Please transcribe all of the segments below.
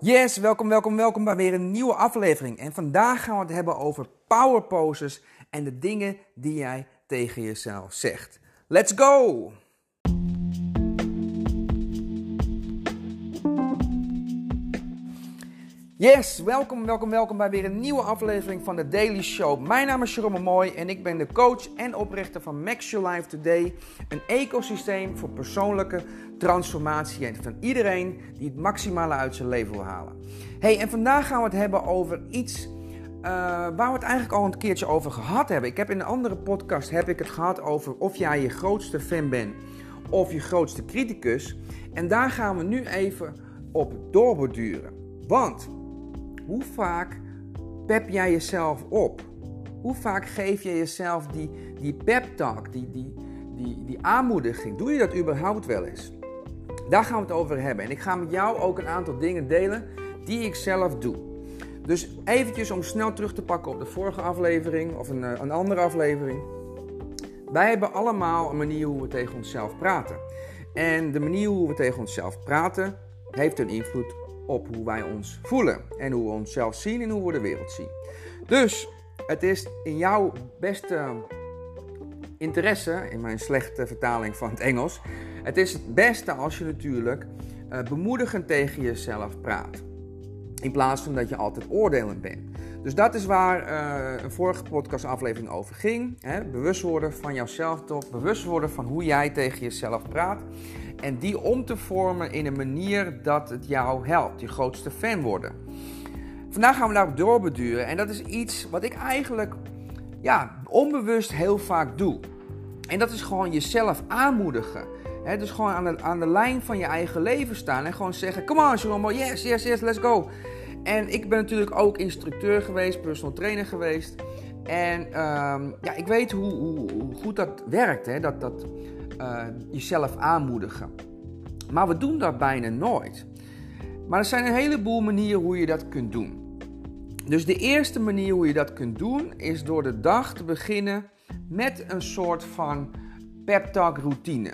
Yes, welkom, welkom, welkom bij weer een nieuwe aflevering. En vandaag gaan we het hebben over power poses en de dingen die jij tegen jezelf zegt. Let's go! Yes, welkom, welkom, welkom bij weer een nieuwe aflevering van de Daily Show. Mijn naam is Jerome Mooi en ik ben de coach en oprichter van Max Your Life Today. Een ecosysteem voor persoonlijke transformatie en van iedereen die het maximale uit zijn leven wil halen. Hey, en vandaag gaan we het hebben over iets uh, waar we het eigenlijk al een keertje over gehad hebben. Ik heb in een andere podcast heb ik het gehad over of jij je grootste fan bent of je grootste criticus. En daar gaan we nu even op doorborduren. Want hoe vaak pep jij jezelf op? Hoe vaak geef je jezelf die, die pep talk, die, die, die, die aanmoediging? Doe je dat überhaupt wel eens? Daar gaan we het over hebben. En ik ga met jou ook een aantal dingen delen die ik zelf doe. Dus eventjes om snel terug te pakken op de vorige aflevering of een, eh, een andere aflevering. Wij hebben allemaal een manier hoe we tegen onszelf praten. En de manier hoe we tegen onszelf praten heeft een invloed op hoe wij ons voelen. En hoe we onszelf zien en hoe we de wereld zien. Dus het is in jouw beste interesse, in mijn slechte vertaling van het Engels. Het is het beste als je natuurlijk uh, bemoedigend tegen jezelf praat. In plaats van dat je altijd oordelend bent. Dus dat is waar uh, een vorige podcastaflevering over ging. Hè? Bewust worden van jouzelf, toch? Bewust worden van hoe jij tegen jezelf praat. En die om te vormen in een manier dat het jou helpt. Je grootste fan worden. Vandaag gaan we daarop doorbeduren. En dat is iets wat ik eigenlijk ja, onbewust heel vaak doe. En dat is gewoon jezelf aanmoedigen. He, dus gewoon aan de, aan de lijn van je eigen leven staan en gewoon zeggen: Come on, Jerome, yes, yes, yes, let's go. En ik ben natuurlijk ook instructeur geweest, personal trainer geweest. En um, ja, ik weet hoe, hoe, goed dat werkt, hè? dat, dat uh, jezelf aanmoedigen. Maar we doen dat bijna nooit. Maar er zijn een heleboel manieren hoe je dat kunt doen. Dus de eerste manier hoe je dat kunt doen is door de dag te beginnen met een soort van pep talk routine.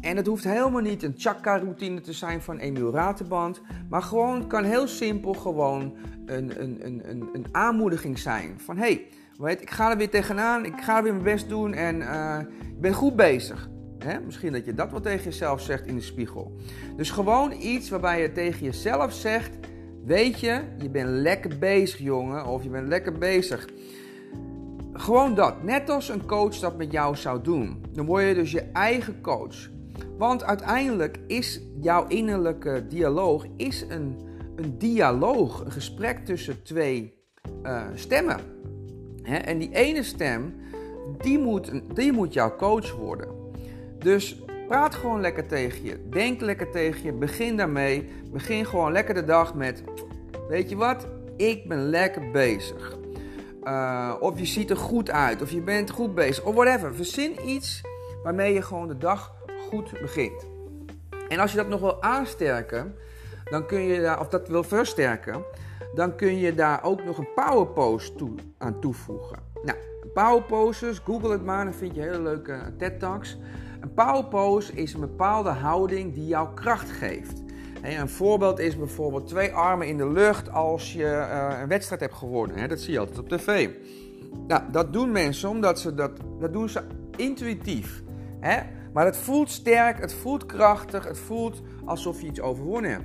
En het hoeft helemaal niet een chakra routine te zijn van Emil Raterband. Maar gewoon kan heel simpel gewoon een, een, een, een, een aanmoediging zijn. Van hey, ik ga er weer tegenaan. Ik ga er weer mijn best doen en uh, ik ben goed bezig. Misschien dat je dat wel tegen jezelf zegt in de spiegel. Dus gewoon iets waarbij je tegen jezelf zegt... Weet je, je bent lekker bezig jongen. Of je bent lekker bezig. Gewoon dat. Net als een coach dat met jou zou doen. Dan word je dus je eigen coach. Want uiteindelijk is jouw innerlijke dialoog is een, een dialoog, een gesprek tussen twee uh, stemmen. Hè? En die ene stem, die moet, die moet jouw coach worden. Dus praat gewoon lekker tegen je, denk lekker tegen je, begin daarmee. Begin gewoon lekker de dag met, weet je wat, ik ben lekker bezig. Uh, of je ziet er goed uit, of je bent goed bezig, of whatever. Verzin iets waarmee je gewoon de dag goed begint. En als je dat nog wil aansterken, dan kun je daar, of dat wil versterken, dan kun je daar ook nog een power pose toe, aan toevoegen. Nou, power poses, google het maar, dan vind je hele leuke TED Talks. Een power pose is een bepaalde houding die jou kracht geeft. een voorbeeld is bijvoorbeeld twee armen in de lucht als je uh, een wedstrijd hebt gewonnen. Dat zie je altijd op tv. Nou, dat doen mensen omdat ze dat, dat doen ze intuïtief. Hè? Maar het voelt sterk, het voelt krachtig, het voelt alsof je iets overwonnen hebt.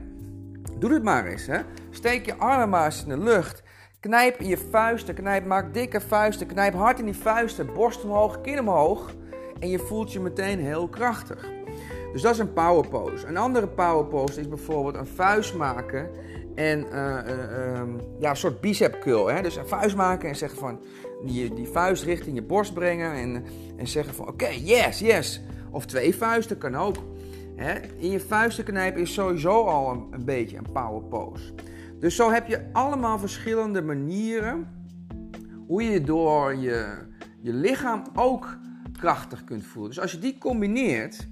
Doe het maar eens. Hè? Steek je armen maar eens in de lucht. Knijp in je vuisten, knijp, maak dikke vuisten, knijp hard in die vuisten, borst omhoog, kin omhoog. En je voelt je meteen heel krachtig. Dus dat is een power pose. Een andere power pose is bijvoorbeeld een vuist maken en uh, uh, um, ja, een soort bicep curl. Hè? Dus een vuist maken en zeggen van die, die vuist richting je borst brengen en, en zeggen van oké, yes, yes. Of twee vuisten kan ook. In je vuisten knijpen is sowieso al een, een beetje een power pose. Dus zo heb je allemaal verschillende manieren hoe je door je, je lichaam ook krachtig kunt voelen. Dus als je die combineert,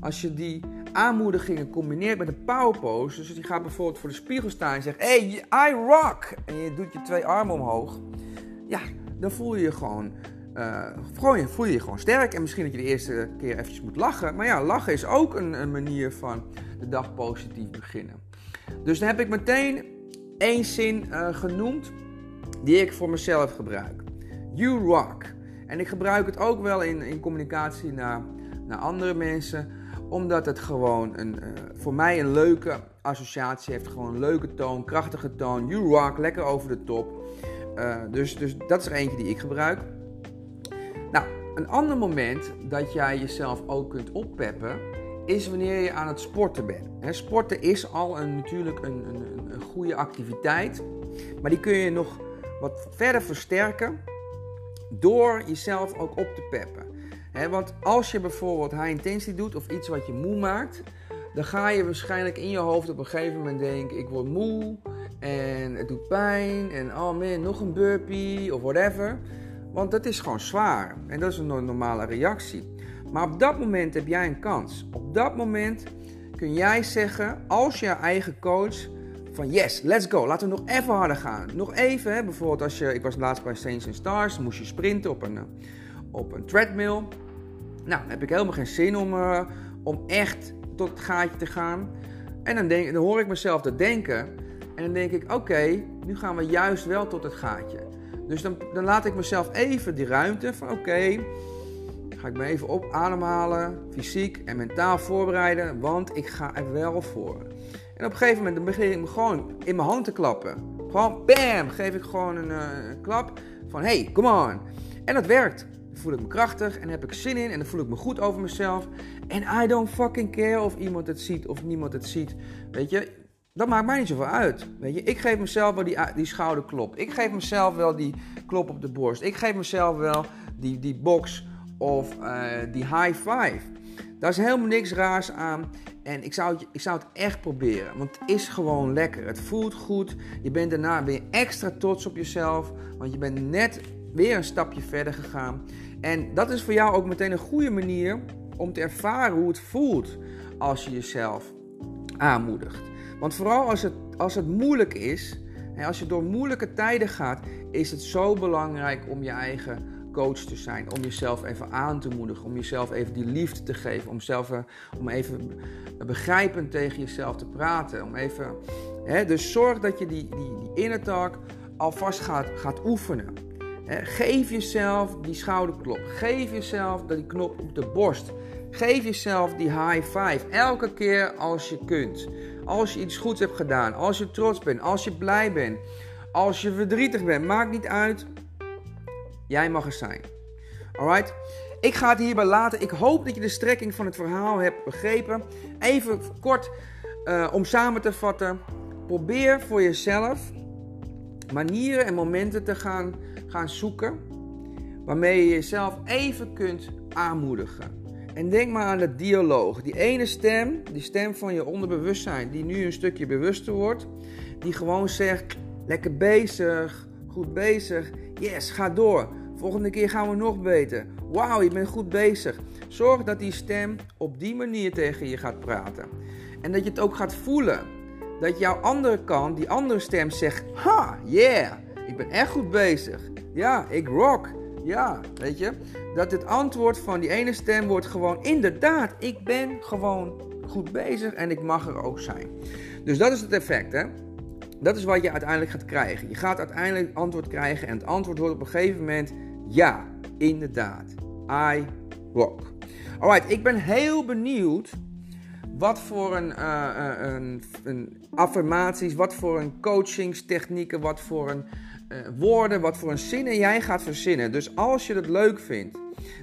als je die aanmoedigingen combineert met een power pose, dus je gaat bijvoorbeeld voor de spiegel staan en zegt: Hey, I rock! En je doet je twee armen omhoog, ja, dan voel je je gewoon uh, voel je je gewoon sterk. En misschien dat je de eerste keer eventjes moet lachen. Maar ja, lachen is ook een, een manier van de dag positief beginnen. Dus dan heb ik meteen één zin uh, genoemd die ik voor mezelf gebruik. You rock. En ik gebruik het ook wel in, in communicatie naar, naar andere mensen, omdat het gewoon een, uh, voor mij een leuke associatie heeft. Gewoon een leuke toon, krachtige toon. You rock, lekker over de top. Dus, dus dat is er eentje die ik gebruik. Nou, een ander moment dat jij jezelf ook kunt oppeppen, is wanneer je aan het sporten bent. Sporten is al een, natuurlijk een, een, een goede activiteit, maar die kun je nog wat verder versterken door jezelf ook op te peppen. want als je bijvoorbeeld high intensity doet of iets wat je moe maakt, dan ga je waarschijnlijk in je hoofd op een gegeven moment denken: ik word moe en het doet pijn en oh man, nog een burpee of whatever. Want dat is gewoon zwaar en dat is een normale reactie. Maar op dat moment heb jij een kans. Op dat moment kun jij zeggen, als je eigen coach, van yes, let's go, laten we nog even harder gaan. Nog even, hè, bijvoorbeeld als je, ik was laatst bij Saints and Stars, moest je sprinten op een, op een treadmill. Nou, heb ik helemaal geen zin om, uh, om echt tot het gaatje te gaan. En dan, denk, dan hoor ik mezelf dat denken. En dan denk ik, oké, nu gaan we juist wel tot het gaatje. Dus dan, dan laat ik mezelf even die ruimte van oké, ga ik me even op ademhalen, fysiek en mentaal voorbereiden, want ik ga er wel voor. En op een gegeven moment dan begin ik me gewoon in mijn hand te klappen. Gewoon bam, geef ik gewoon een, uh, klap van hey, come on. En dat werkt. Dan voel ik me krachtig en heb ik zin in en dan voel ik me goed over mezelf. En I don't fucking care of iemand het ziet of niemand het ziet. Weet je, dat maakt mij niet zoveel uit. Weet je, ik geef mezelf wel die, die schouderklop. Ik geef mezelf wel die klop op de borst. Ik geef mezelf wel die, die box of uh, die high five. Daar is helemaal niks raars aan. En ik zou, het, ik zou het echt proberen. Want het is gewoon lekker. Het voelt goed. Je bent daarna weer extra trots op jezelf. Want je bent net weer een stapje verder gegaan. En dat is voor jou ook meteen een goede manier om te ervaren hoe het voelt als je jezelf aanmoedigt. Want vooral als het, als het moeilijk is, en als je door moeilijke tijden gaat, is het zo belangrijk om je eigen coach te zijn. Om jezelf even aan te moedigen, om jezelf even die liefde te geven, om, zelf, om even begrijpend tegen jezelf te praten. Om even, hè, dus zorg dat je die, die, die inner talk alvast gaat, gaat oefenen. geef jezelf die schouderklop. Geef jezelf die knop op de borst. Geef jezelf die high five. Elke keer als je kunt. Als je iets goeds hebt gedaan. Als je trots bent. Als je blij bent. Als je verdrietig bent. Maakt niet uit. Jij mag er zijn. Alright? Ik ga het hierbij laten. Ik hoop dat je de strekking van het verhaal hebt begrepen. Even kort uh, om samen te vatten. Probeer voor jezelf manieren en momenten te gaan, gaan zoeken. Waarmee je jezelf even kunt aanmoedigen. En denk maar aan de dialoog. Die ene stem, die stem van je onderbewustzijn, die nu een stukje bewuster wordt. Die gewoon zegt: lekker bezig, goed bezig. Yes, ga door. Volgende keer gaan we nog beter. Wauw, je bent goed bezig. Zorg dat die stem op die manier tegen je gaat praten. En dat je het ook gaat voelen. Dat jouw andere kant, die andere stem zegt: Ha, yeah, ik ben echt goed bezig. Ja, ik rock. Ja, weet je. Dat het antwoord van die ene stem wordt gewoon: inderdaad, ik ben gewoon goed bezig en ik mag er ook zijn. Dus dat is het effect, hè. Dat is wat je uiteindelijk gaat krijgen. Je gaat uiteindelijk antwoord krijgen en het antwoord wordt op een gegeven moment: ja, inderdaad. I rock. Alright, ik ben heel benieuwd wat voor een, uh, een, een affirmaties, wat voor een coachingstechnieken, wat voor een woorden, wat voor een zinnen jij gaat verzinnen. Dus als je het leuk vindt,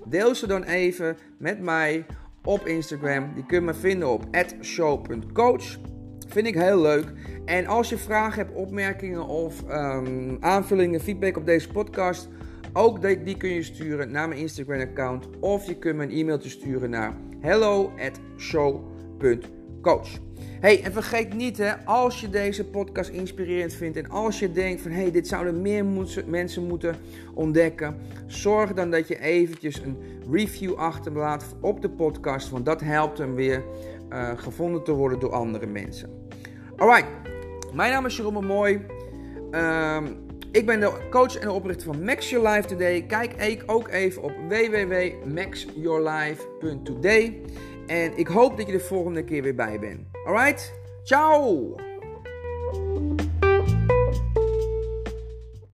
deel ze dan even met mij op Instagram. Die kun je me vinden op show.coach. Vind ik heel leuk. En als je vragen hebt, opmerkingen of um, aanvullingen, feedback op deze podcast, ook die, die kun je sturen naar mijn Instagram-account. Of je kunt me een e-mailtje sturen naar hello@show.coach. Hey, en vergeet niet, hè, als je deze podcast inspirerend vindt en als je denkt van hey, dit zouden meer mensen moeten ontdekken, zorg dan dat je eventjes een review achterlaat op de podcast, want dat helpt hem weer uh, gevonden te worden door andere mensen. Alright, mijn naam is Jerome Mooi. Um, ik ben de coach en oprichter van Max Your Life Today. Kijk ook even op www.maxyourlife.today. En ik hoop dat je de volgende keer weer bij bent. Alright? Ciao!